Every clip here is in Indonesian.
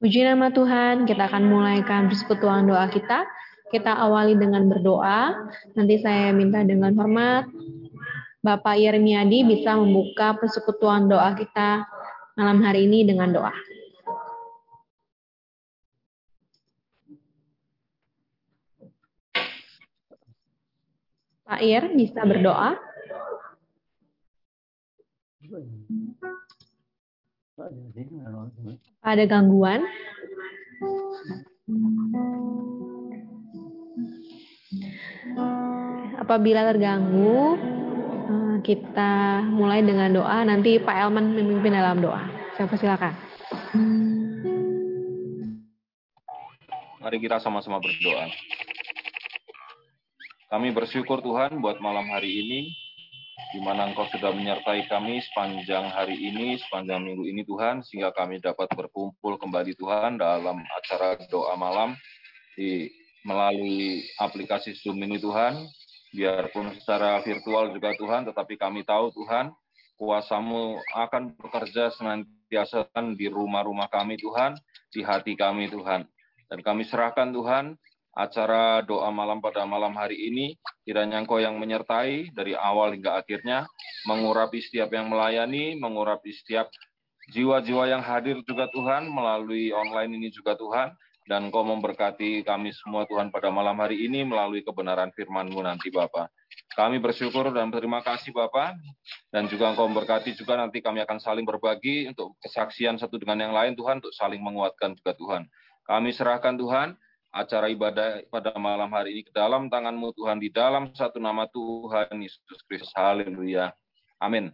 Puji nama Tuhan, kita akan mulaikan persekutuan doa kita. Kita awali dengan berdoa. Nanti saya minta dengan hormat Bapak Yermiadi bisa membuka persekutuan doa kita malam hari ini dengan doa. Pak Ir bisa berdoa? Ada gangguan? Apabila terganggu, eh, kita mulai dengan doa. Nanti Pak Elman memimpin dalam doa. Saya persilakan. Mari kita sama-sama berdoa. Kami bersyukur Tuhan buat malam hari ini di mana Engkau sudah menyertai kami sepanjang hari ini, sepanjang minggu ini Tuhan, sehingga kami dapat berkumpul kembali Tuhan dalam acara doa malam di melalui aplikasi Zoom ini Tuhan, biarpun secara virtual juga Tuhan, tetapi kami tahu Tuhan, kuasamu akan bekerja senantiasa di rumah-rumah kami Tuhan, di hati kami Tuhan. Dan kami serahkan Tuhan, acara doa malam pada malam hari ini. Kiranya Engkau yang menyertai dari awal hingga akhirnya, mengurapi setiap yang melayani, mengurapi setiap jiwa-jiwa yang hadir juga Tuhan, melalui online ini juga Tuhan, dan Engkau memberkati kami semua Tuhan pada malam hari ini melalui kebenaran firman-Mu nanti Bapak. Kami bersyukur dan berterima kasih Bapak, dan juga Engkau memberkati juga nanti kami akan saling berbagi untuk kesaksian satu dengan yang lain Tuhan, untuk saling menguatkan juga Tuhan. Kami serahkan Tuhan, acara ibadah pada malam hari ini ke dalam tanganmu Tuhan, di dalam satu nama Tuhan Yesus Kristus. Haleluya. Amin.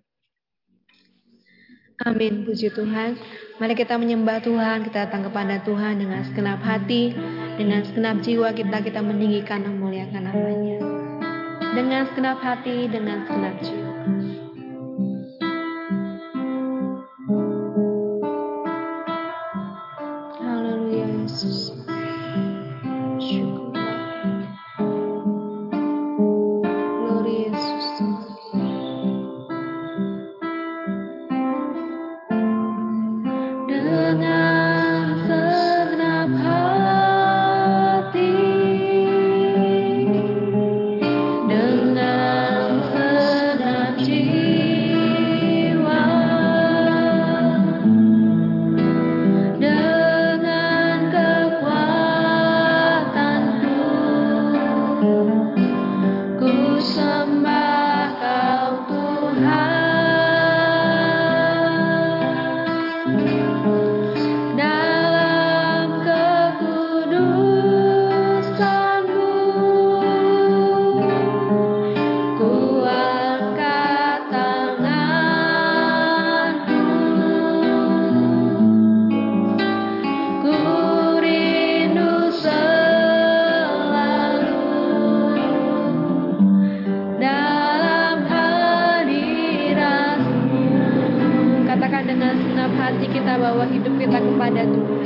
Amin, puji Tuhan. Mari kita menyembah Tuhan, kita datang kepada Tuhan dengan segenap hati, dengan segenap jiwa kita, kita meninggikan dan memuliakan namanya. Dengan segenap hati, dengan segenap jiwa. bersedekah kepada Tuhan.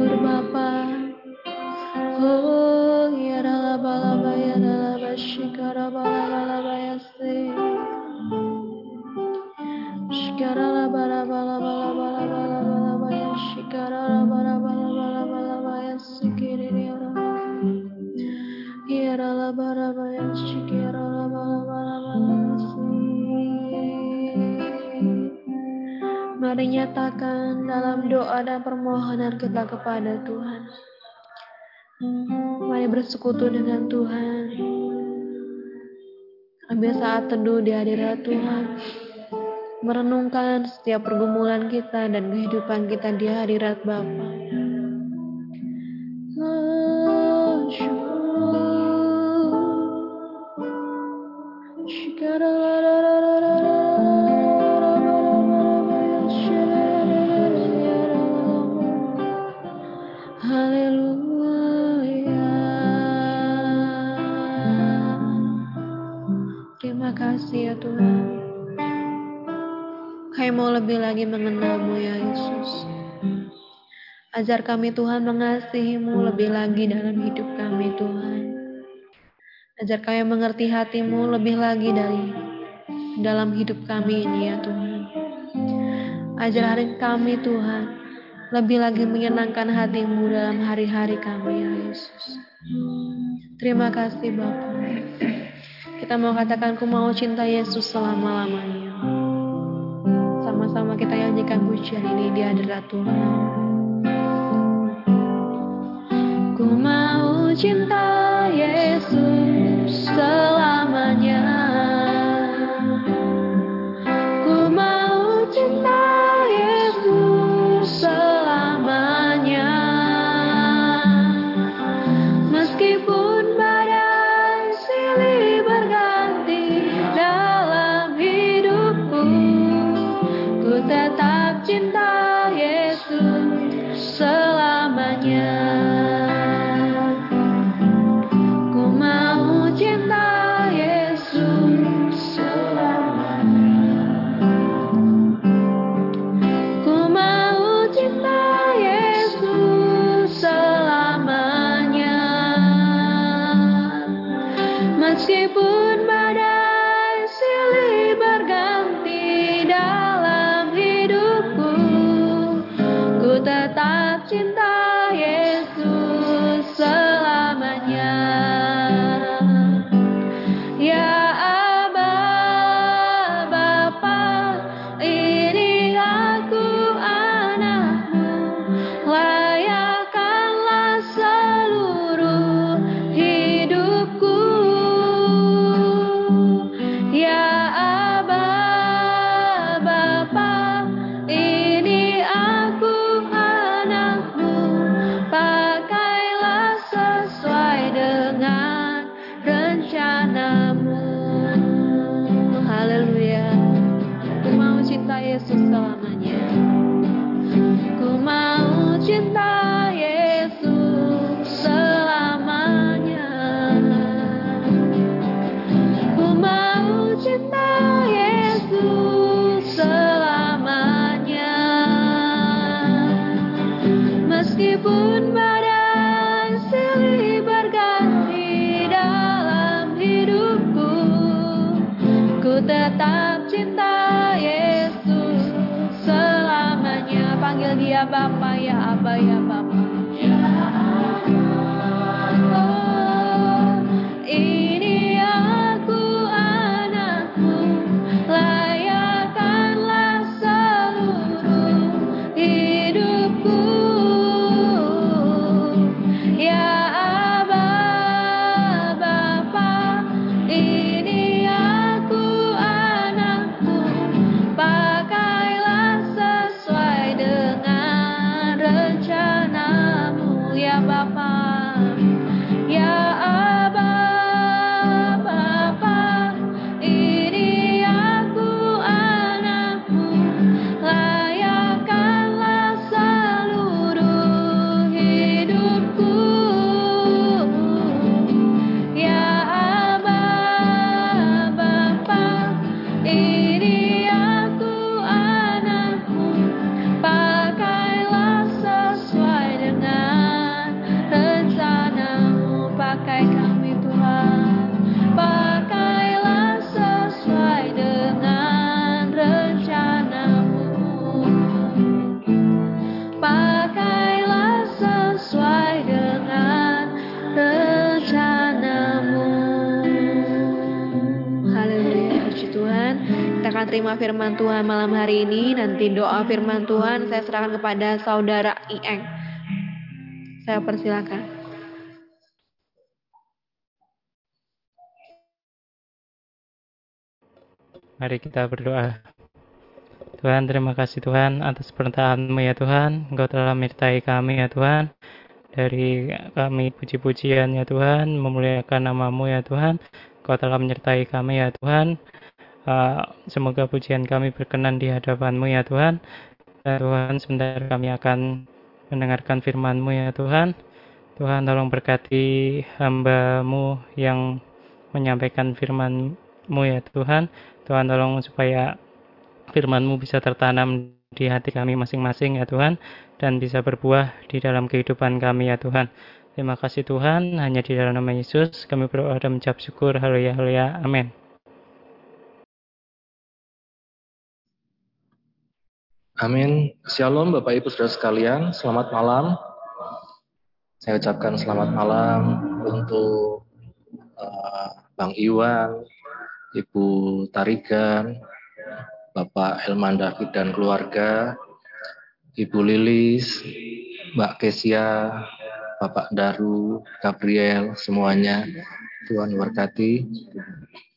syukur Bapa. Oh, ya rala bala bayana kita kepada Tuhan. Mari bersekutu dengan Tuhan. Ambil saat teduh di hadirat Tuhan. Merenungkan setiap pergumulan kita dan kehidupan kita di hadirat Bapa. Ajar kami Tuhan mengasihimu lebih lagi dalam hidup kami Tuhan. Ajar kami mengerti hatimu lebih lagi dari dalam hidup kami ini ya Tuhan. Ajar hari kami Tuhan lebih lagi menyenangkan hatimu dalam hari-hari kami ya Yesus. Terima kasih Bapak. Kita mau katakan ku mau cinta Yesus selama-lamanya sama-sama kita nyanyikan pujian ini di hadirat Tuhan. Mau cinta Yesus terima firman Tuhan malam hari ini. Nanti doa firman Tuhan saya serahkan kepada saudara Ieng. Saya persilakan. Mari kita berdoa. Tuhan, terima kasih Tuhan atas pernyataan-Mu ya Tuhan. Engkau telah menyertai kami ya Tuhan. Dari kami puji-pujian ya Tuhan, memuliakan namamu ya Tuhan. Engkau telah menyertai kami ya Tuhan. Uh, semoga pujian kami berkenan di hadapan-Mu ya Tuhan. Dan Tuhan, sebentar kami akan mendengarkan firman-Mu ya Tuhan. Tuhan tolong berkati hamba-Mu yang menyampaikan firman-Mu ya Tuhan. Tuhan tolong supaya firman-Mu bisa tertanam di hati kami masing-masing ya Tuhan dan bisa berbuah di dalam kehidupan kami ya Tuhan. Terima kasih Tuhan, hanya di dalam nama Yesus kami berdoa dan mengucap syukur. Haleluya, haleluya. Amin. Amin. Shalom Bapak Ibu Saudara sekalian, selamat malam. Saya ucapkan selamat malam untuk uh, Bang Iwan, Ibu Tarigan, Bapak Helman David dan keluarga, Ibu Lilis, Mbak Kesia, Bapak Daru, Gabriel, semuanya. Tuhan berkati.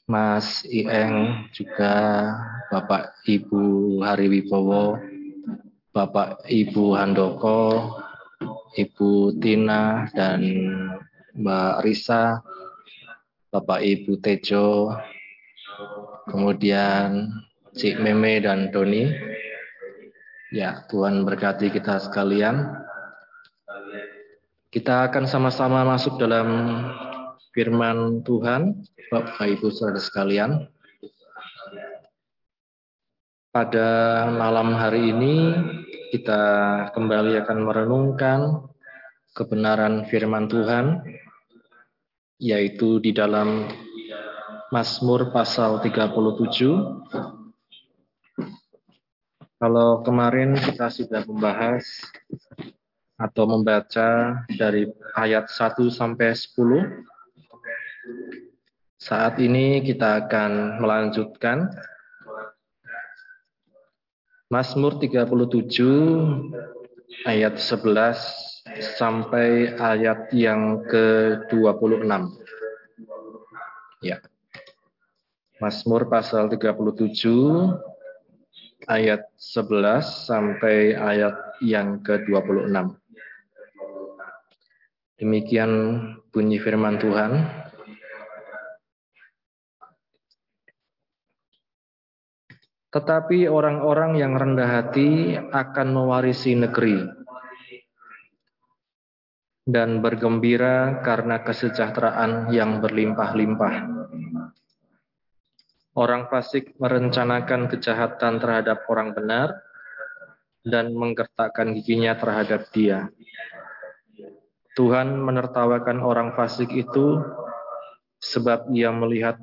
Mas Ieng, juga Bapak Ibu Hari Wibowo, Bapak Ibu Handoko, Ibu Tina, dan Mbak Risa, Bapak Ibu Tejo, kemudian Cik Meme dan Doni. Ya, Tuhan berkati kita sekalian. Kita akan sama-sama masuk dalam firman Tuhan, Bapak Ibu Saudara sekalian. Pada malam hari ini kita kembali akan merenungkan kebenaran firman Tuhan yaitu di dalam Mazmur pasal 37 kalau kemarin kita sudah membahas atau membaca dari ayat 1 sampai 10, saat ini kita akan melanjutkan Mazmur 37 ayat 11 sampai ayat yang ke-26. Ya. Mazmur pasal 37 ayat 11 sampai ayat yang ke-26. Demikian bunyi firman Tuhan. Tetapi orang-orang yang rendah hati akan mewarisi negeri dan bergembira karena kesejahteraan yang berlimpah-limpah. Orang fasik merencanakan kejahatan terhadap orang benar dan menggertakkan giginya terhadap dia. Tuhan menertawakan orang fasik itu sebab ia melihat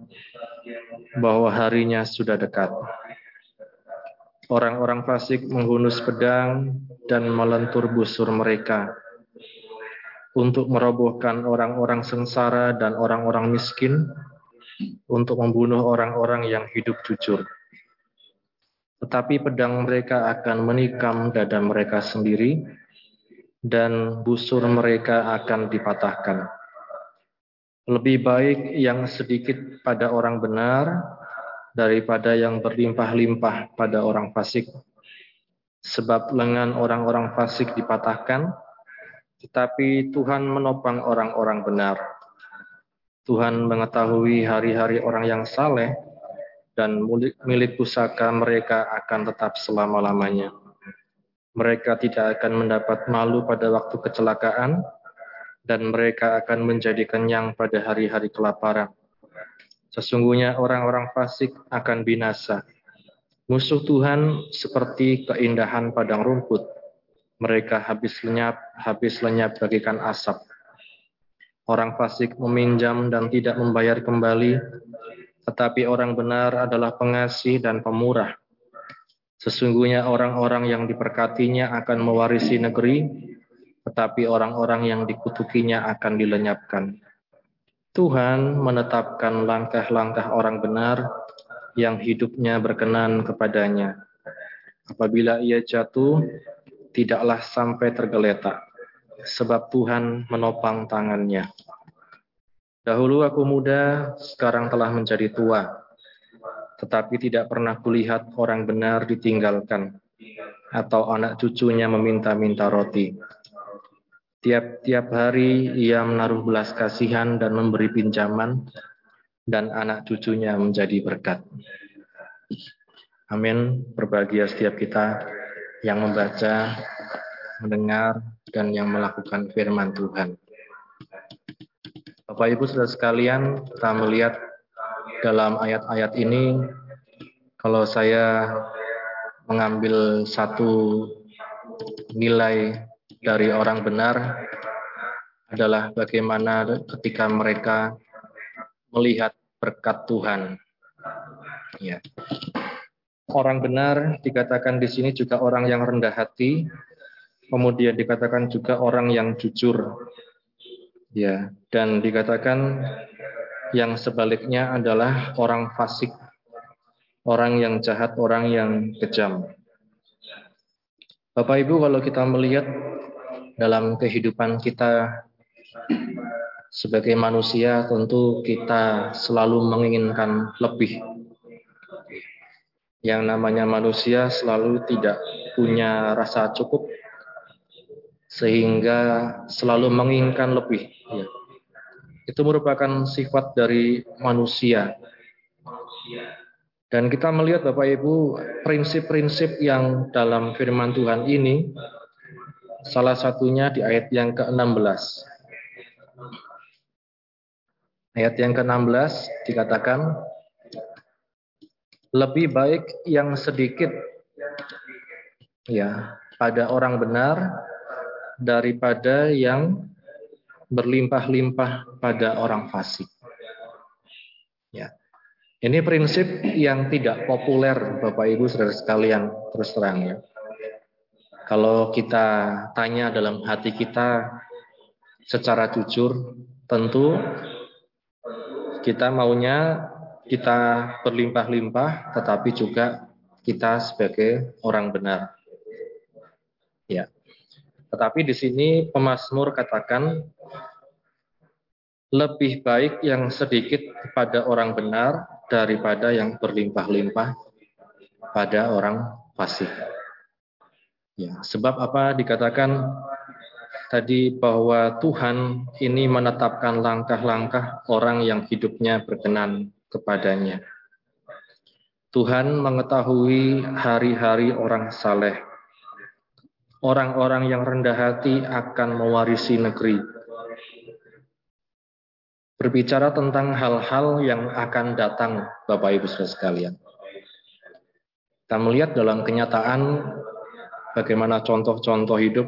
bahwa harinya sudah dekat. Orang-orang fasik menghunus pedang dan melentur busur mereka untuk merobohkan orang-orang sengsara dan orang-orang miskin, untuk membunuh orang-orang yang hidup jujur. Tetapi pedang mereka akan menikam dada mereka sendiri, dan busur mereka akan dipatahkan. Lebih baik yang sedikit pada orang benar daripada yang berlimpah-limpah pada orang fasik. Sebab lengan orang-orang fasik dipatahkan, tetapi Tuhan menopang orang-orang benar. Tuhan mengetahui hari-hari orang yang saleh, dan milik pusaka mereka akan tetap selama-lamanya. Mereka tidak akan mendapat malu pada waktu kecelakaan, dan mereka akan menjadi kenyang pada hari-hari kelaparan. Sesungguhnya orang-orang fasik akan binasa. Musuh Tuhan seperti keindahan padang rumput. Mereka habis lenyap, habis lenyap bagikan asap. Orang fasik meminjam dan tidak membayar kembali, tetapi orang benar adalah pengasih dan pemurah. Sesungguhnya orang-orang yang diperkatinya akan mewarisi negeri, tetapi orang-orang yang dikutukinya akan dilenyapkan. Tuhan menetapkan langkah-langkah orang benar yang hidupnya berkenan kepadanya. Apabila ia jatuh, tidaklah sampai tergeletak, sebab Tuhan menopang tangannya. Dahulu aku muda, sekarang telah menjadi tua, tetapi tidak pernah kulihat orang benar ditinggalkan, atau anak cucunya meminta-minta roti. Tiap-tiap hari ia menaruh belas kasihan dan memberi pinjaman, dan anak cucunya menjadi berkat. Amin. Berbahagia setiap kita yang membaca, mendengar, dan yang melakukan firman Tuhan. Bapak Ibu Saudara sekalian, kita melihat dalam ayat-ayat ini, kalau saya mengambil satu nilai dari orang benar adalah bagaimana ketika mereka melihat berkat Tuhan. Ya. Orang benar dikatakan di sini juga orang yang rendah hati, kemudian dikatakan juga orang yang jujur. Ya, dan dikatakan yang sebaliknya adalah orang fasik, orang yang jahat, orang yang kejam. Bapak Ibu kalau kita melihat dalam kehidupan kita sebagai manusia tentu kita selalu menginginkan lebih. Yang namanya manusia selalu tidak punya rasa cukup sehingga selalu menginginkan lebih. Ya. Itu merupakan sifat dari manusia. Dan kita melihat Bapak Ibu prinsip-prinsip yang dalam firman Tuhan ini Salah satunya di ayat yang ke-16. Ayat yang ke-16 dikatakan, lebih baik yang sedikit ya pada orang benar daripada yang berlimpah-limpah pada orang fasik. Ya. Ini prinsip yang tidak populer Bapak Ibu Saudara sekalian terus terang ya. Kalau kita tanya dalam hati kita secara jujur, tentu kita maunya kita berlimpah-limpah, tetapi juga kita sebagai orang benar. Ya. Tetapi di sini pemazmur katakan lebih baik yang sedikit pada orang benar daripada yang berlimpah-limpah pada orang fasik. Ya, sebab apa dikatakan tadi bahwa Tuhan ini menetapkan langkah-langkah orang yang hidupnya berkenan kepadanya. Tuhan mengetahui hari-hari orang saleh. Orang-orang yang rendah hati akan mewarisi negeri. Berbicara tentang hal-hal yang akan datang, Bapak Ibu sekalian. Kita melihat dalam kenyataan bagaimana contoh-contoh hidup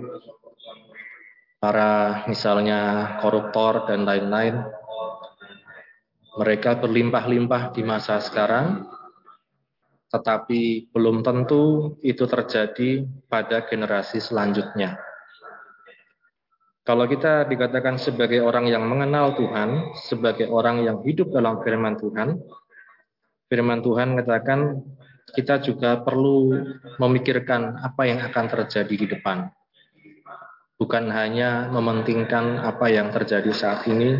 para misalnya koruptor dan lain-lain. Mereka berlimpah-limpah di masa sekarang, tetapi belum tentu itu terjadi pada generasi selanjutnya. Kalau kita dikatakan sebagai orang yang mengenal Tuhan, sebagai orang yang hidup dalam firman Tuhan, firman Tuhan mengatakan kita juga perlu memikirkan apa yang akan terjadi di depan. Bukan hanya mementingkan apa yang terjadi saat ini,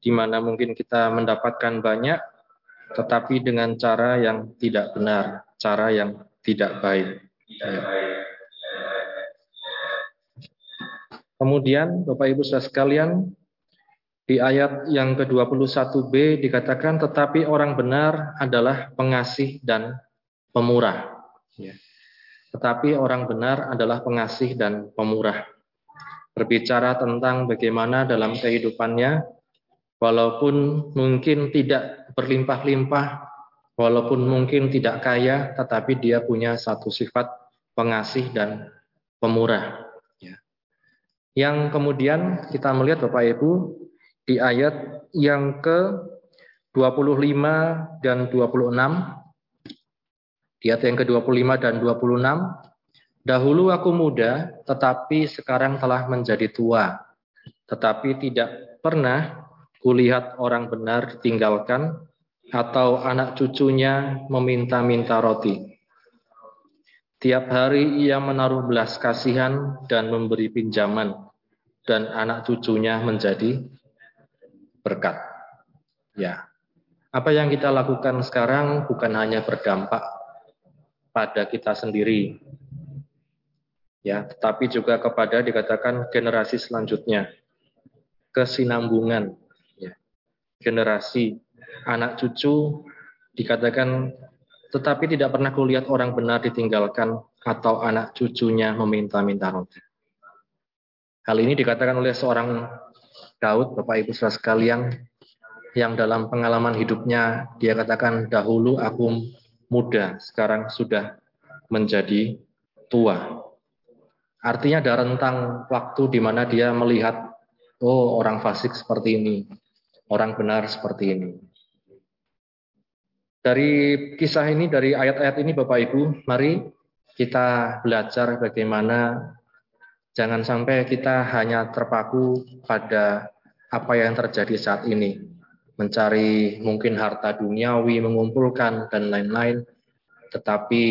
di mana mungkin kita mendapatkan banyak, tetapi dengan cara yang tidak benar, cara yang tidak baik. Kemudian Bapak Ibu saudara sekalian, di ayat yang ke-21b dikatakan tetapi orang benar adalah pengasih dan pemurah. Ya. Tetapi orang benar adalah pengasih dan pemurah. Berbicara tentang bagaimana dalam kehidupannya, walaupun mungkin tidak berlimpah-limpah, walaupun mungkin tidak kaya, tetapi dia punya satu sifat pengasih dan pemurah. Yang kemudian kita melihat Bapak Ibu di ayat yang ke 25 dan 26 di ayat yang ke-25 dan 26 Dahulu aku muda tetapi sekarang telah menjadi tua. Tetapi tidak pernah kulihat orang benar ditinggalkan atau anak cucunya meminta-minta roti. Tiap hari ia menaruh belas kasihan dan memberi pinjaman, dan anak cucunya menjadi berkat. Ya, apa yang kita lakukan sekarang bukan hanya berdampak pada kita sendiri, ya, tetapi juga kepada dikatakan generasi selanjutnya, kesinambungan, ya, generasi anak cucu dikatakan tetapi tidak pernah kulihat orang benar ditinggalkan atau anak cucunya meminta-minta roti. Hal ini dikatakan oleh seorang Daud, Bapak Ibu saudara sekalian, yang dalam pengalaman hidupnya dia katakan dahulu aku muda, sekarang sudah menjadi tua. Artinya ada rentang waktu di mana dia melihat, oh orang fasik seperti ini, orang benar seperti ini. Dari kisah ini, dari ayat-ayat ini Bapak Ibu, mari kita belajar bagaimana jangan sampai kita hanya terpaku pada apa yang terjadi saat ini. Mencari mungkin harta duniawi, mengumpulkan, dan lain-lain. Tetapi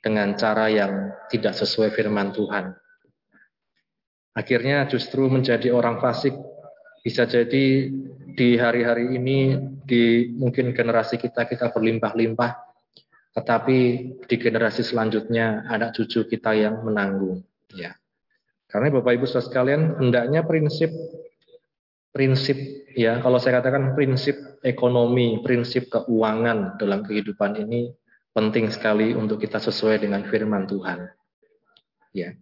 dengan cara yang tidak sesuai firman Tuhan. Akhirnya justru menjadi orang fasik. Bisa jadi di hari-hari ini di mungkin generasi kita kita berlimpah-limpah, tetapi di generasi selanjutnya anak cucu kita yang menanggung. Ya, karena Bapak Ibu saudara sekalian hendaknya prinsip prinsip ya kalau saya katakan prinsip ekonomi, prinsip keuangan dalam kehidupan ini penting sekali untuk kita sesuai dengan firman Tuhan. Ya.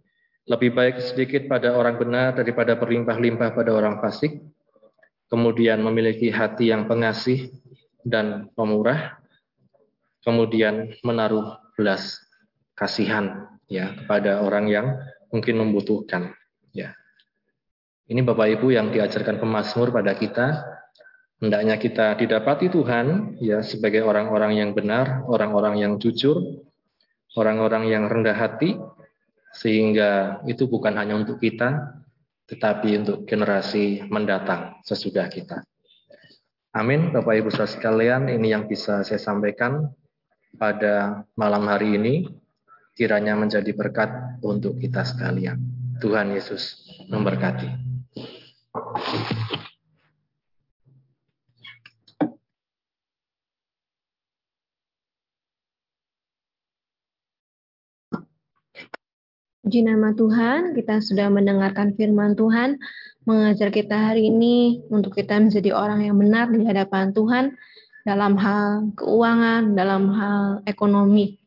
Lebih baik sedikit pada orang benar daripada berlimpah-limpah pada orang fasik kemudian memiliki hati yang pengasih dan pemurah, kemudian menaruh belas kasihan ya kepada orang yang mungkin membutuhkan ya. Ini Bapak Ibu yang diajarkan pemazmur pada kita hendaknya kita didapati Tuhan ya sebagai orang-orang yang benar, orang-orang yang jujur, orang-orang yang rendah hati sehingga itu bukan hanya untuk kita tetapi untuk generasi mendatang sesudah kita. Amin, Bapak Ibu saudara sekalian, ini yang bisa saya sampaikan pada malam hari ini. Kiranya menjadi berkat untuk kita sekalian. Tuhan Yesus memberkati. Puji nama Tuhan, kita sudah mendengarkan firman Tuhan, mengajar kita hari ini untuk kita menjadi orang yang benar di hadapan Tuhan dalam hal keuangan, dalam hal ekonomi.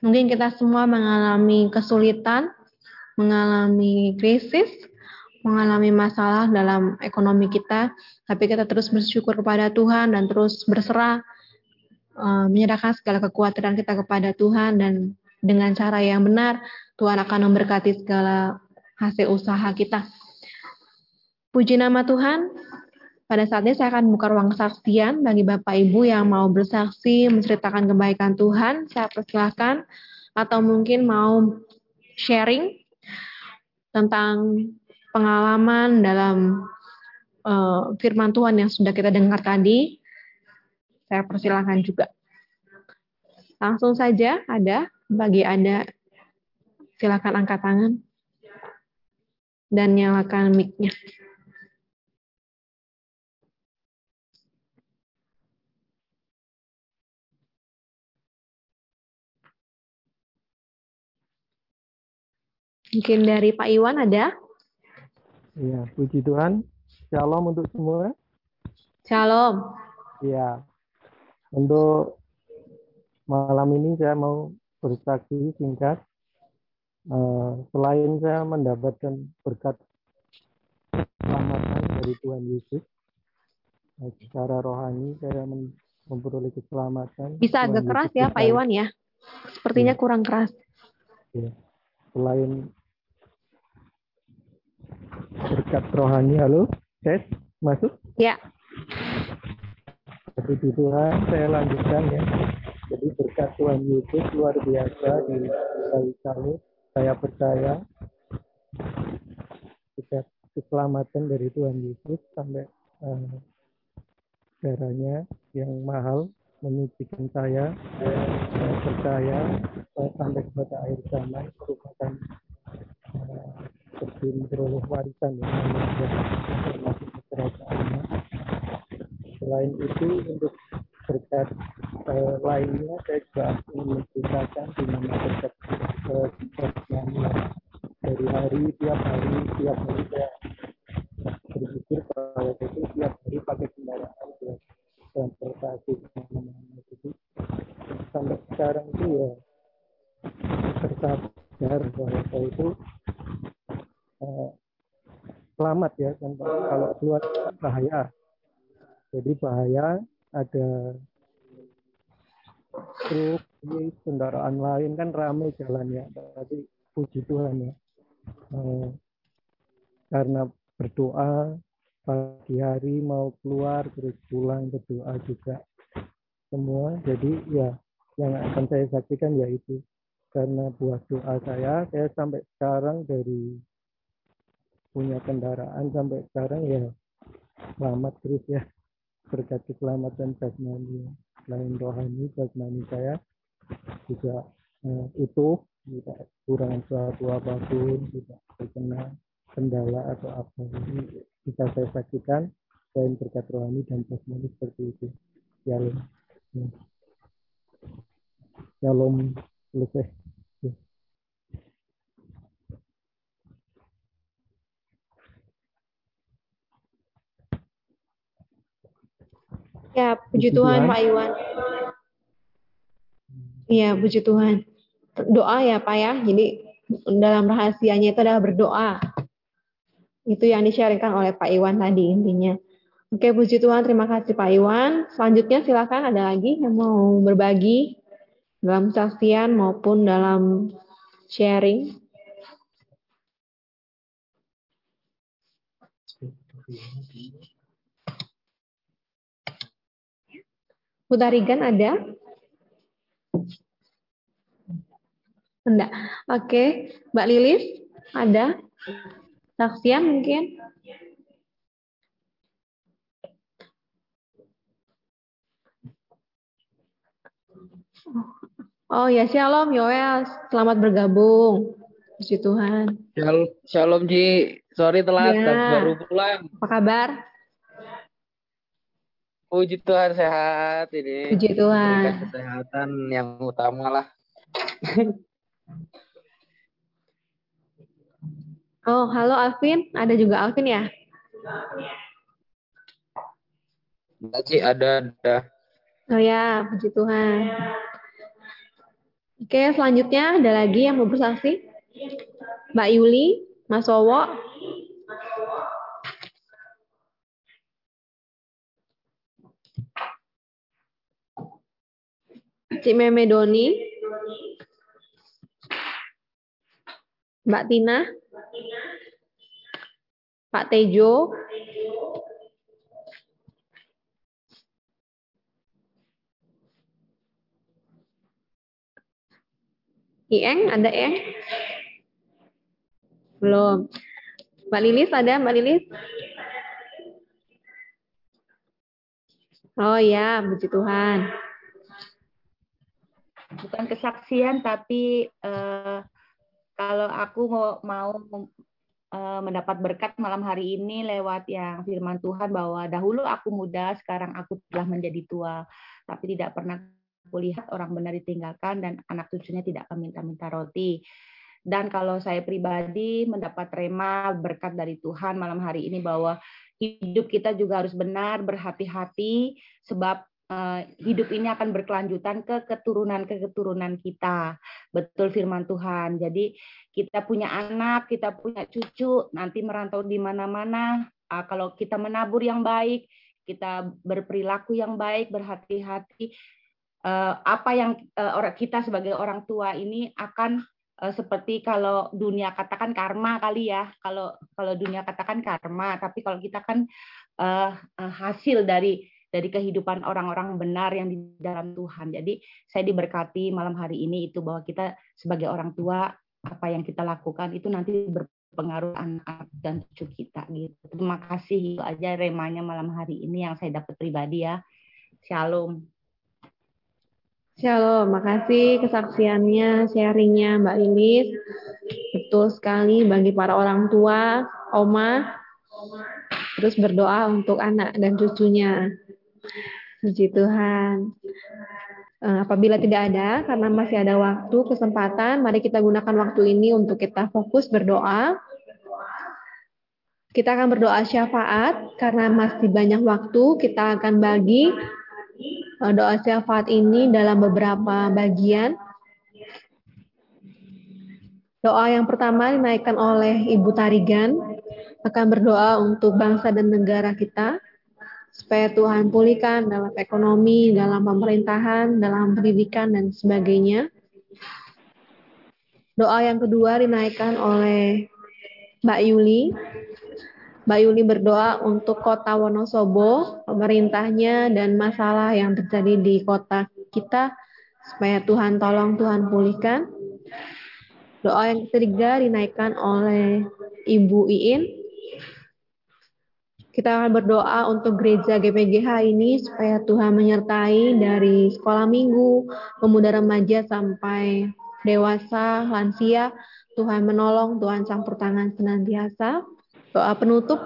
Mungkin kita semua mengalami kesulitan, mengalami krisis, mengalami masalah dalam ekonomi kita, tapi kita terus bersyukur kepada Tuhan dan terus berserah, eh, menyerahkan segala kekuatan kita kepada Tuhan dan dengan cara yang benar, Tuhan akan memberkati segala hasil usaha kita. Puji nama Tuhan, Pada saat ini saya akan buka ruang kesaksian bagi Bapak Ibu yang mau bersaksi, menceritakan kebaikan Tuhan. Saya persilahkan atau mungkin mau sharing tentang pengalaman dalam uh, firman Tuhan yang sudah kita dengar tadi. Saya persilahkan juga. Langsung saja ada bagi Anda silakan angkat tangan dan nyalakan mic-nya. Mungkin dari Pak Iwan ada? Iya, puji Tuhan. Shalom untuk semua. Shalom. Iya. Untuk malam ini saya mau bersaksi singkat. Uh, selain saya mendapatkan berkat keselamatan dari Tuhan Yesus, uh, secara rohani saya memperoleh keselamatan. Bisa agak keras ya Pak Iwan ya? Sepertinya ya. kurang keras. Ya. Selain berkat rohani. Halo tes masuk? Ya. Puji Tuhan. Saya lanjutkan ya. Jadi berkat Tuhan Yesus luar biasa di bagi kami saya percaya kita keselamatan dari Tuhan Yesus sampai uh, darahnya yang mahal menyucikan saya. Saya percaya saya sampai kepada air zaman merupakan seperti memperoleh warisan yang informasi kerajaannya. Selain itu untuk berkat eh, lainnya saya juga ingin menceritakan di mana berkat eh, dari hari tiap hari tiap hari saya berpikir bahwa itu tiap hari pakai kendaraan buat transportasi ke mana-mana jadi sampai sekarang itu ya tersadar bahwa itu selamat ya kan kalau keluar bahaya. Jadi bahaya ada truk kendaraan lain kan ramai jalannya. Tapi puji Tuhan ya. Eh, karena berdoa pagi hari mau keluar terus pulang berdoa juga. Semua jadi ya yang akan saya saksikan yaitu karena buah doa saya saya sampai sekarang dari punya kendaraan sampai sekarang ya selamat terus ya. Berkat keselamatan jasmani. Selain rohani jasmani saya juga uh, utuh tidak kurang suatu apa pun tidak terkena kendala atau apa. Ini bisa saya saksikan selain berkat rohani dan jasmani seperti itu. Shalom shalom selesai Ya, puji, puji Tuhan, Tuhan Pak Iwan. Iya, puji Tuhan. Doa ya Pak ya. Jadi dalam rahasianya itu adalah berdoa. Itu yang disharikan oleh Pak Iwan tadi intinya. Oke, puji Tuhan. Terima kasih Pak Iwan. Selanjutnya silakan ada lagi yang mau berbagi dalam saksian maupun dalam sharing. Putarigan ada? Enggak. Oke. Mbak Lilis ada? Saksian mungkin? Oh ya, shalom Yoel. Selamat bergabung. Puji Tuhan. Shalom, Ji. Sorry telat, ya. baru pulang. Apa kabar? Puji Tuhan sehat ini. Puji Tuhan. Kesehatan yang utama lah. oh, halo Alvin. Ada juga Alvin ya? Enggak ada, ada. Oh ya, puji Tuhan. Oke, selanjutnya ada lagi yang mau bersaksi? Mbak Yuli, Mas Wowo, Cik Meme Doni, Mbak Tina, Pak Tejo, Ieng, ada Ieng? Belum. Mbak Lilis ada, Mbak Lilis? Oh ya, puji Tuhan. Bukan kesaksian, tapi uh, kalau aku mau, uh, mendapat berkat malam hari ini lewat yang firman Tuhan bahwa dahulu aku muda, sekarang aku telah menjadi tua, tapi tidak pernah kulihat orang benar ditinggalkan dan anak cucunya tidak akan minta-minta roti. Dan kalau saya pribadi mendapat rema berkat dari Tuhan malam hari ini bahwa hidup kita juga harus benar, berhati-hati, sebab uh, hidup ini akan berkelanjutan ke keturunan ke keturunan kita. Betul firman Tuhan. Jadi kita punya anak, kita punya cucu, nanti merantau di mana-mana. Uh, kalau kita menabur yang baik, kita berperilaku yang baik, berhati-hati, uh, apa yang orang kita sebagai orang tua ini akan seperti kalau dunia katakan karma kali ya kalau kalau dunia katakan karma tapi kalau kita kan hasil dari dari kehidupan orang-orang benar yang di dalam Tuhan jadi saya diberkati malam hari ini itu bahwa kita sebagai orang tua apa yang kita lakukan itu nanti berpengaruh anak dan cucu kita gitu terima kasih itu aja remanya malam hari ini yang saya dapat pribadi ya shalom Shalom, makasih kesaksiannya, sharingnya Mbak Lilis. Betul sekali bagi para orang tua, oma, terus berdoa untuk anak dan cucunya. Puji Tuhan. Eh, apabila tidak ada, karena masih ada waktu, kesempatan, mari kita gunakan waktu ini untuk kita fokus berdoa. Kita akan berdoa syafaat, karena masih banyak waktu, kita akan bagi Eh, doa syafaat ini dalam beberapa bagian. Doa yang pertama dinaikkan oleh Ibu Tarigan akan berdoa untuk bangsa dan negara kita supaya Tuhan pulihkan dalam ekonomi, dalam pemerintahan, dalam pendidikan dan sebagainya. Doa yang kedua dinaikkan oleh Mbak Yuli Mbak Yuli berdoa untuk kota Wonosobo, pemerintahnya, dan masalah yang terjadi di kota kita, supaya Tuhan tolong, Tuhan pulihkan. Doa yang ketiga dinaikkan oleh Ibu Iin. Kita akan berdoa untuk gereja GPGH ini supaya Tuhan menyertai dari sekolah minggu, pemuda remaja sampai dewasa, lansia. Tuhan menolong, Tuhan campur tangan senantiasa. Doa penutup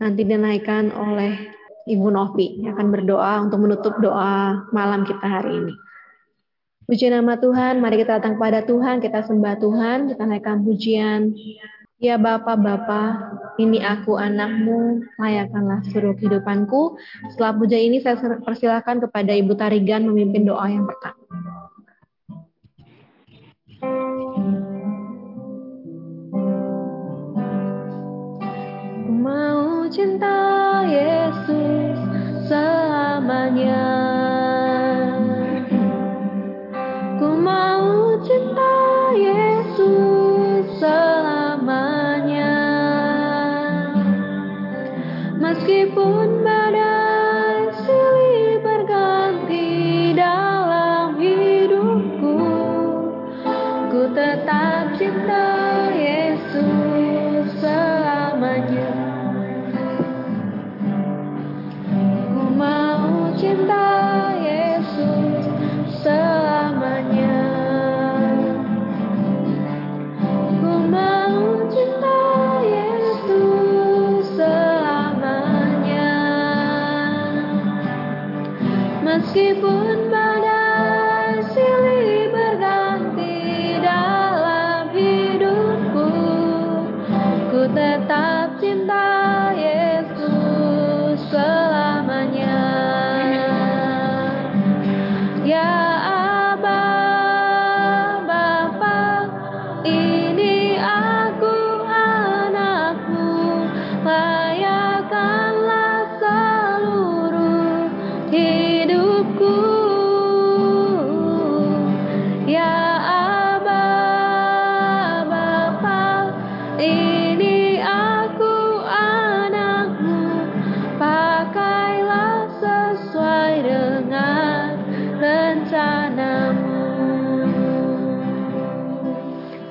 nanti dinaikkan oleh Ibu Novi yang akan berdoa untuk menutup doa malam kita hari ini. Puji nama Tuhan, mari kita datang kepada Tuhan, kita sembah Tuhan, kita naikkan pujian. Ya Bapa, Bapa, ini aku anakmu, layakkanlah seluruh kehidupanku. Setelah puja ini saya persilakan kepada Ibu Tarigan memimpin doa yang pertama. mau cinta Yesus selamanya.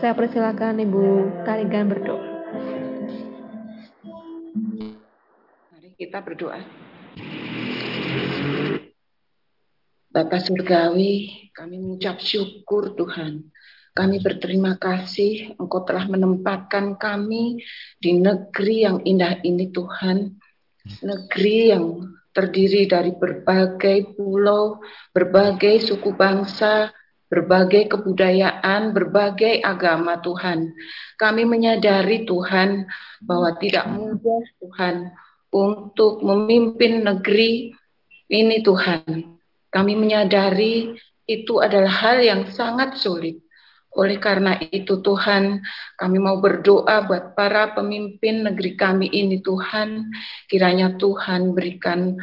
Saya persilakan Ibu Tarigan berdoa. Mari kita berdoa. Bapak Surgawi, kami mengucap syukur Tuhan. Kami berterima kasih Engkau telah menempatkan kami di negeri yang indah ini Tuhan. Negeri yang terdiri dari berbagai pulau, berbagai suku bangsa, berbagai kebudayaan, berbagai agama Tuhan. Kami menyadari Tuhan bahwa tidak mudah Tuhan untuk memimpin negeri ini Tuhan. Kami menyadari itu adalah hal yang sangat sulit. Oleh karena itu Tuhan, kami mau berdoa buat para pemimpin negeri kami ini Tuhan. Kiranya Tuhan berikan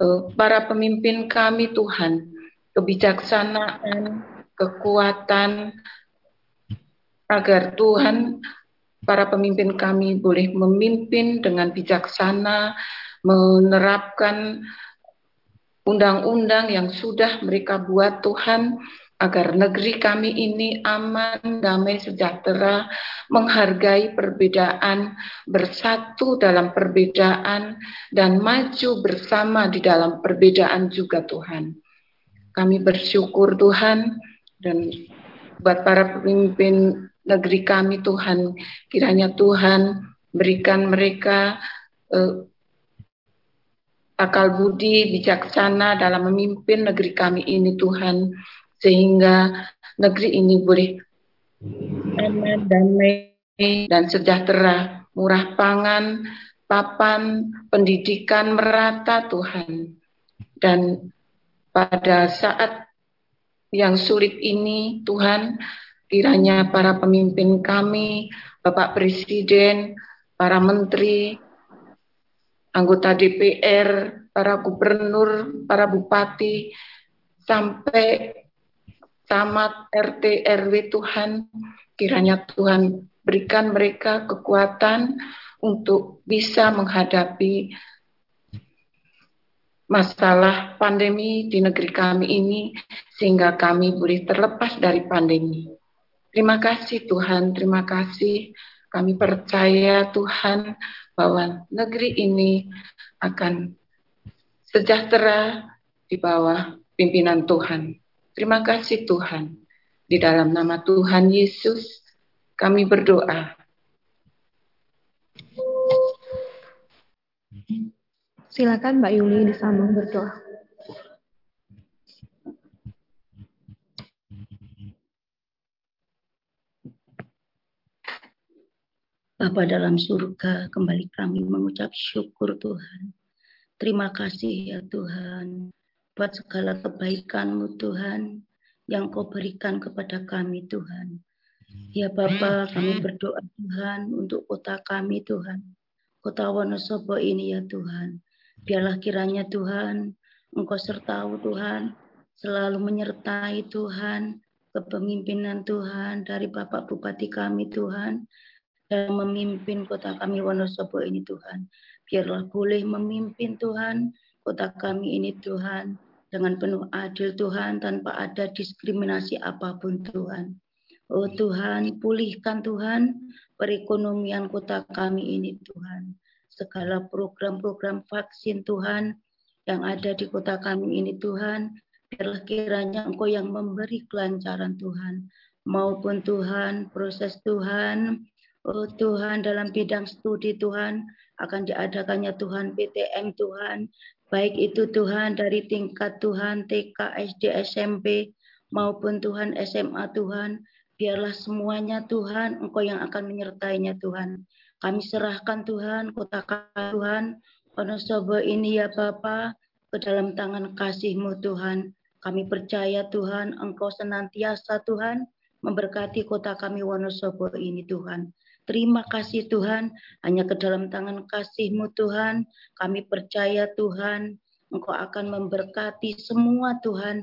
uh, para pemimpin kami Tuhan kebijaksanaan, kekuatan agar Tuhan para pemimpin kami boleh memimpin dengan bijaksana, menerapkan undang-undang yang sudah mereka buat Tuhan agar negeri kami ini aman, damai, sejahtera, menghargai perbedaan, bersatu dalam perbedaan, dan maju bersama di dalam perbedaan juga Tuhan. Kami bersyukur Tuhan dan buat para pemimpin negeri kami Tuhan, kiranya Tuhan berikan mereka eh, akal budi bijaksana dalam memimpin negeri kami ini Tuhan sehingga negeri ini boleh aman damai dan sejahtera. Murah pangan papan pendidikan merata Tuhan. Dan pada saat yang sulit ini Tuhan kiranya para pemimpin kami Bapak Presiden para menteri anggota DPR, para gubernur, para bupati, sampai camat RT RW Tuhan, kiranya Tuhan berikan mereka kekuatan untuk bisa menghadapi masalah pandemi di negeri kami ini sehingga kami boleh terlepas dari pandemi. Terima kasih Tuhan, terima kasih. Kami percaya Tuhan bahwa negeri ini akan sejahtera di bawah pimpinan Tuhan. Terima kasih Tuhan. Di dalam nama Tuhan Yesus kami berdoa. Silakan Mbak Yuli disambung berdoa. Bapa dalam surga, kembali kami mengucap syukur Tuhan. Terima kasih ya Tuhan, buat segala kebaikan-Mu Tuhan, yang Kau berikan kepada kami Tuhan. Ya Bapa, kami berdoa Tuhan untuk kota kami Tuhan. Kota Wonosobo ini ya Tuhan. Biarlah kiranya Tuhan, Engkau sertahu Tuhan, selalu menyertai Tuhan, kepemimpinan Tuhan dari Bapak Bupati kami Tuhan, dan memimpin kota kami Wonosobo ini Tuhan. Biarlah boleh memimpin Tuhan kota kami ini Tuhan dengan penuh adil Tuhan tanpa ada diskriminasi apa pun Tuhan. Oh Tuhan, pulihkan Tuhan perekonomian kota kami ini Tuhan. Segala program-program vaksin Tuhan yang ada di kota kami ini Tuhan, biarlah kiranya Engkau yang memberi kelancaran Tuhan. Maupun Tuhan, proses Tuhan, Oh Tuhan, dalam bidang studi Tuhan, akan diadakannya Tuhan PTM Tuhan, baik itu Tuhan dari tingkat Tuhan TK, SD, SMP, maupun Tuhan SMA Tuhan, biarlah semuanya Tuhan, Engkau yang akan menyertainya Tuhan. Kami serahkan Tuhan, kota Tuhan, Wonosobo ini ya Bapa, ke dalam tangan kasih-Mu Tuhan. Kami percaya Tuhan, Engkau senantiasa Tuhan, memberkati kota kami Wonosobo ini Tuhan. Terima kasih Tuhan, hanya ke dalam tangan kasih-Mu Tuhan, kami percaya Tuhan, Engkau akan memberkati semua Tuhan,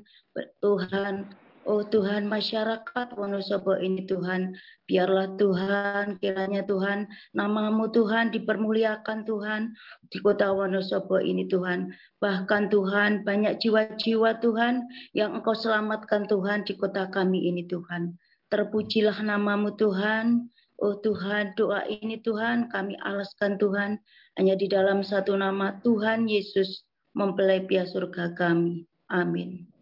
Tuhan, oh Tuhan masyarakat Wonosobo ini Tuhan, biarlah Tuhan, kiranya Tuhan, namamu Tuhan dipermuliakan Tuhan di kota Wonosobo ini Tuhan. Bahkan Tuhan, banyak jiwa-jiwa Tuhan yang Engkau selamatkan Tuhan di kota kami ini Tuhan. Terpujilah namamu Tuhan. Oh Tuhan, doa ini Tuhan kami alaskan Tuhan hanya di dalam satu nama Tuhan Yesus mempelai surga kami. Amin.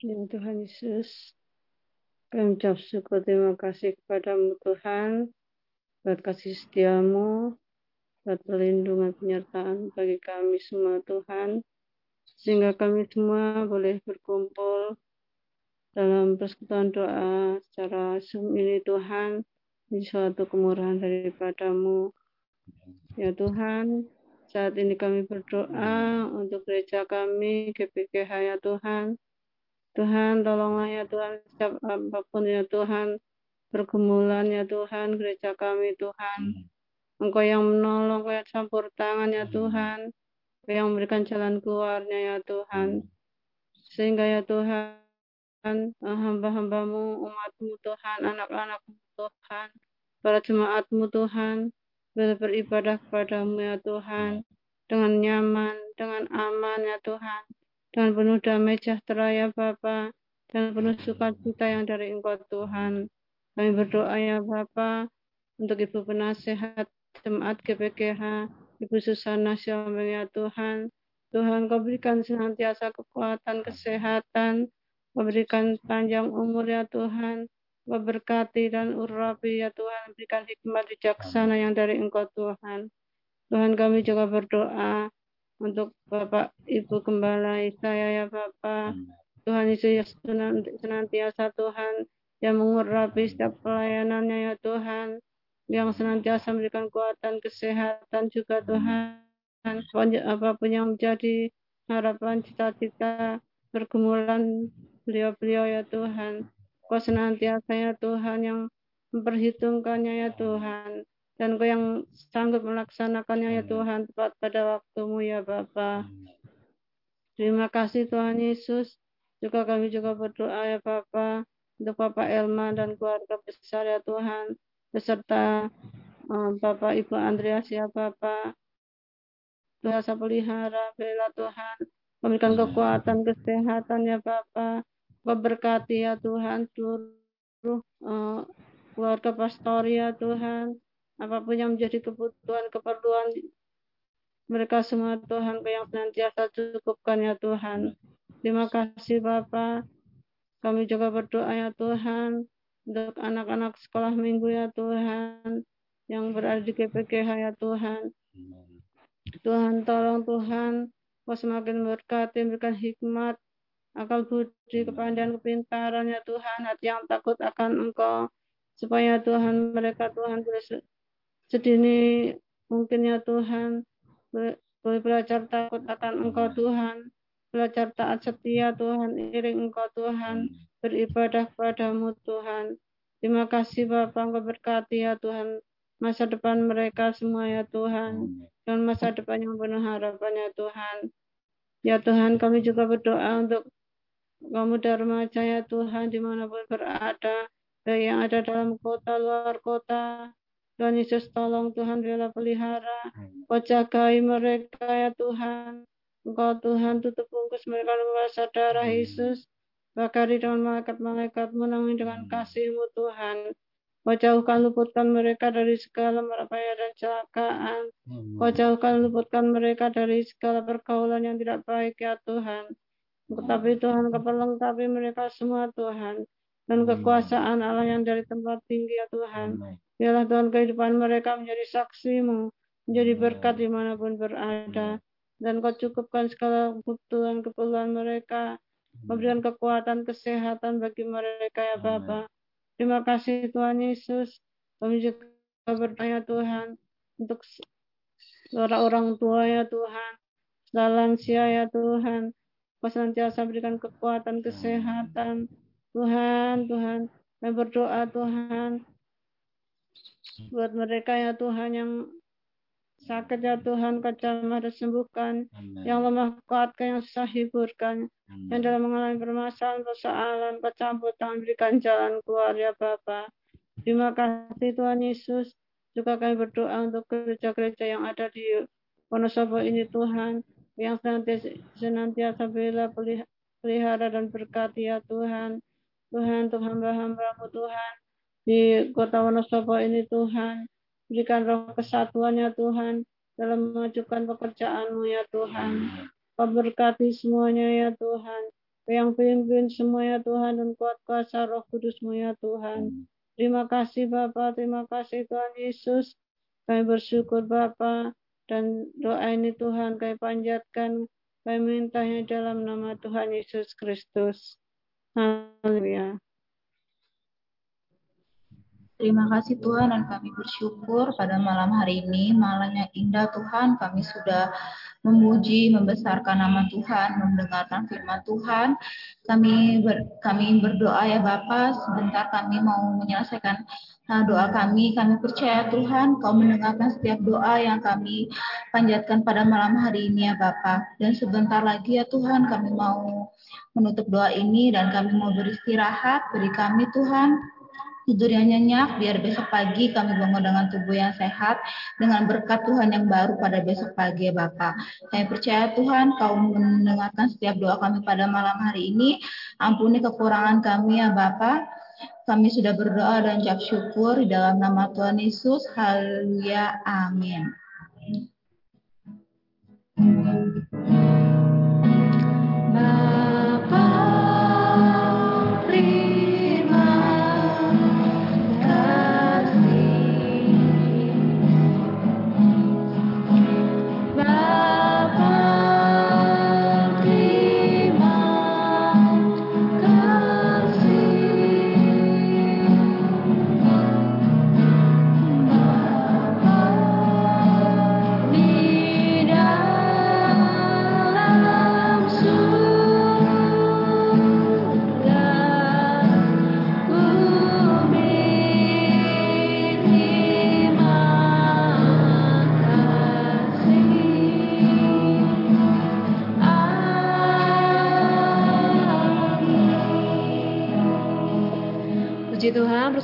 Ya Tuhan Yesus, kami ucap syukur terima kasih kepadamu Tuhan, buat kasih setiamu, buat perlindungan penyertaan bagi kami semua Tuhan, sehingga kami semua boleh berkumpul dalam persekutuan doa secara ini Tuhan, di suatu kemurahan daripadamu. Ya Tuhan, saat ini kami berdoa untuk gereja kami, GPKH ya Tuhan, Tuhan tolonglah ya Tuhan setiap apa pun ya Tuhan pergumulan ya Tuhan gereja kami Tuhan hmm. Engkau yang menolong Engkau yang campur tangan ya hmm. Tuhan Engkau yang memberikan jalan keluarnya ya Tuhan hmm. sehingga ya Tuhan hamba-hambamu umatmu Tuhan anak-anakmu Tuhan para jemaatmu Tuhan boleh beribadah kepadamu ya Tuhan dengan nyaman dengan aman ya Tuhan dan penuh damai sejahtera ya Bapa dan penuh sukacita yang dari Engkau Tuhan. Kami berdoa ya Bapa untuk Ibu penasehat jemaat GPGH, Ibu Susana Syamil ya Tuhan. Tuhan kau berikan senantiasa kekuatan, kesehatan, kau berikan panjang umur ya Tuhan, kau berkati dan urapi ya Tuhan, berikan hikmat bijaksana yang dari Engkau Tuhan. Tuhan kami juga berdoa untuk Bapak Ibu Gembala saya ya Bapak. Tuhan Yesus senantiasa Tuhan yang mengurapi setiap pelayanannya ya Tuhan. Yang senantiasa memberikan kekuatan kesehatan juga Tuhan. Apa pun yang menjadi harapan cita-cita pergumulan beliau-beliau ya Tuhan. Kau senantiasa ya Tuhan yang memperhitungkannya ya Tuhan dan Kau yang sanggup melaksanakannya ya Tuhan tepat pada waktumu ya Bapa. Terima kasih Tuhan Yesus. Juga kami juga berdoa ya Bapa untuk Bapak Elma dan keluarga besar ya Tuhan beserta um, Bapak Ibu Andreas ya Bapak. Tuhan saya pelihara, bela Tuhan. Memberikan kekuatan, kesehatan ya Bapak. Kau berkati ya Tuhan seluruh uh, keluarga pastor ya Tuhan apa pun yang menjadi kebutuhan keperluan mereka semua Tuhan yang senantiasa cukupkan ya Tuhan. Terima kasih Bapak kami juga berdoa ya Tuhan untuk anak-anak sekolah minggu ya Tuhan yang berada di GPGH ya Tuhan. Tuhan tolong Tuhan kau semakin berkati memberikan hikmat akal budi kepandaian kepintaran ya Tuhan. Hati yang takut akan Engkau. Supaya Tuhan mereka Tuhan boleh sedini mungkin ya Tuhan boleh belajar takut akan Engkau Tuhan. Belajar taat setia Tuhan iring Engkau Tuhan. Beribadah kepadamu Tuhan. Terima kasih Bapak Engkau berkati ya Tuhan masa depan mereka semua ya Tuhan. Dan masa depan yang penuh harapan ya Tuhan. Ya Tuhan kami juga berdoa untuk kamu Dharma ya Tuhan di mana pun berada baik yang ada dalam kota luar kota Tuhan Yesus tolong Tuhan bela pelihara. Kau jagai mereka ya Tuhan. Engkau Tuhan tutup bungkus mereka dengan darah Yesus. Bakari dengan malaikat-malaikat menangis dengan kasih-Mu Tuhan. Kau jauhkan luputkan mereka dari segala merapaya dan celakaan. Kau jauhkan luputkan mereka dari segala pergaulan yang tidak baik ya Tuhan. Tetapi Tuhan kau perlengkapi mereka semua Tuhan. Dan kekuasaan Allah yang dari tempat tinggi ya Tuhan. Biarlah Tuhan kehidupan mereka menjadi saksimu, menjadi berkat di mana pun berada. Dan kau cukupkan segala kebutuhan keperluan mereka. Memberikan kekuatan kesehatan bagi mereka ya Bapa. Terima kasih Tuhan Yesus. Kami juga bertanya Tuhan untuk para orang tua ya Tuhan. Lansia ya Tuhan. Kau senantiasa berikan kekuatan kesehatan. Tuhan, Tuhan. Kami berdoa Tuhan buat mereka ya Tuhan yang sakit ya Tuhan kejamah sembuhkan Amen. yang lemah kuatkan yang susah hiburkan Amen. yang dalam mengalami permasalahan persoalan kecampur tangan berikan jalan keluar ya Bapa terima kasih Tuhan Yesus juga kami berdoa untuk gereja-gereja yang ada di Wonosobo ini Tuhan yang senantiasa, senantiasa bela pelihara dan berkati ya Tuhan Tuhan untuk hamba-hambamu Tuhan di kota Wonosobo ini Tuhan. Berikan roh kesatuannya Tuhan dalam mengajukan pekerjaanmu ya Tuhan. Kau berkati semuanya ya Tuhan. Yang pimpin semua ya Tuhan dan kuat kuasa roh kudusmu ya Tuhan. Terima kasih Bapak, terima kasih Tuhan Yesus. Kami bersyukur Bapak dan doa ini Tuhan kami panjatkan, kami mintanya dalam nama Tuhan Yesus Kristus. Haleluya. Terima kasih Tuhan dan kami bersyukur pada malam hari ini, malam yang indah Tuhan, kami sudah memuji, membesarkan nama Tuhan, mendengarkan firman Tuhan. Kami ber, kami berdoa ya Bapak, sebentar kami mau menyelesaikan uh, doa kami. Kami percaya Tuhan, Kau mendengarkan setiap doa yang kami panjatkan pada malam hari ini ya Bapak. Dan sebentar lagi ya Tuhan, kami mau menutup doa ini dan kami mau beristirahat. Beri kami Tuhan tidur yang nyenyak, biar besok pagi kami bangun dengan tubuh yang sehat, dengan berkat Tuhan yang baru pada besok pagi ya Bapak. Kami percaya Tuhan, Kau mendengarkan setiap doa kami pada malam hari ini. Ampuni kekurangan kami ya Bapak. Kami sudah berdoa dan ucap syukur di dalam nama Tuhan Yesus. Haleluya. Amin.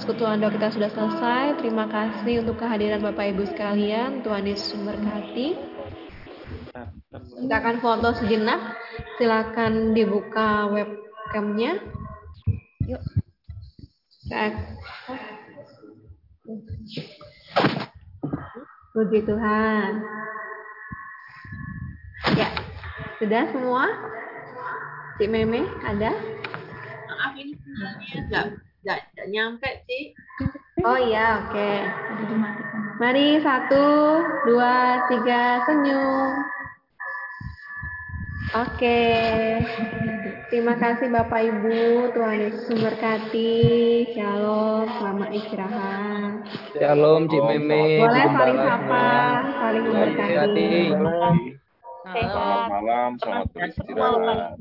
Persekutuan doa kita sudah selesai. Terima kasih untuk kehadiran Bapak Ibu sekalian. Tuhan Yesus memberkati. Kita akan foto sejenak. Silakan dibuka webcamnya. Yuk. Puji Tuhan. Ya, sudah semua? Cik Meme ada? Maaf ini enggak nggak nyampe sih. Oh iya, oke. Okay. Mari satu, dua, tiga, senyum. Oke. Okay. Terima kasih Bapak Ibu, Tuhan Yesus memberkati. Shalom, selamat istirahat. Shalom, Cik Meme. Boleh saling sapa, saling memberkati. Selamat malam, selamat beristirahat.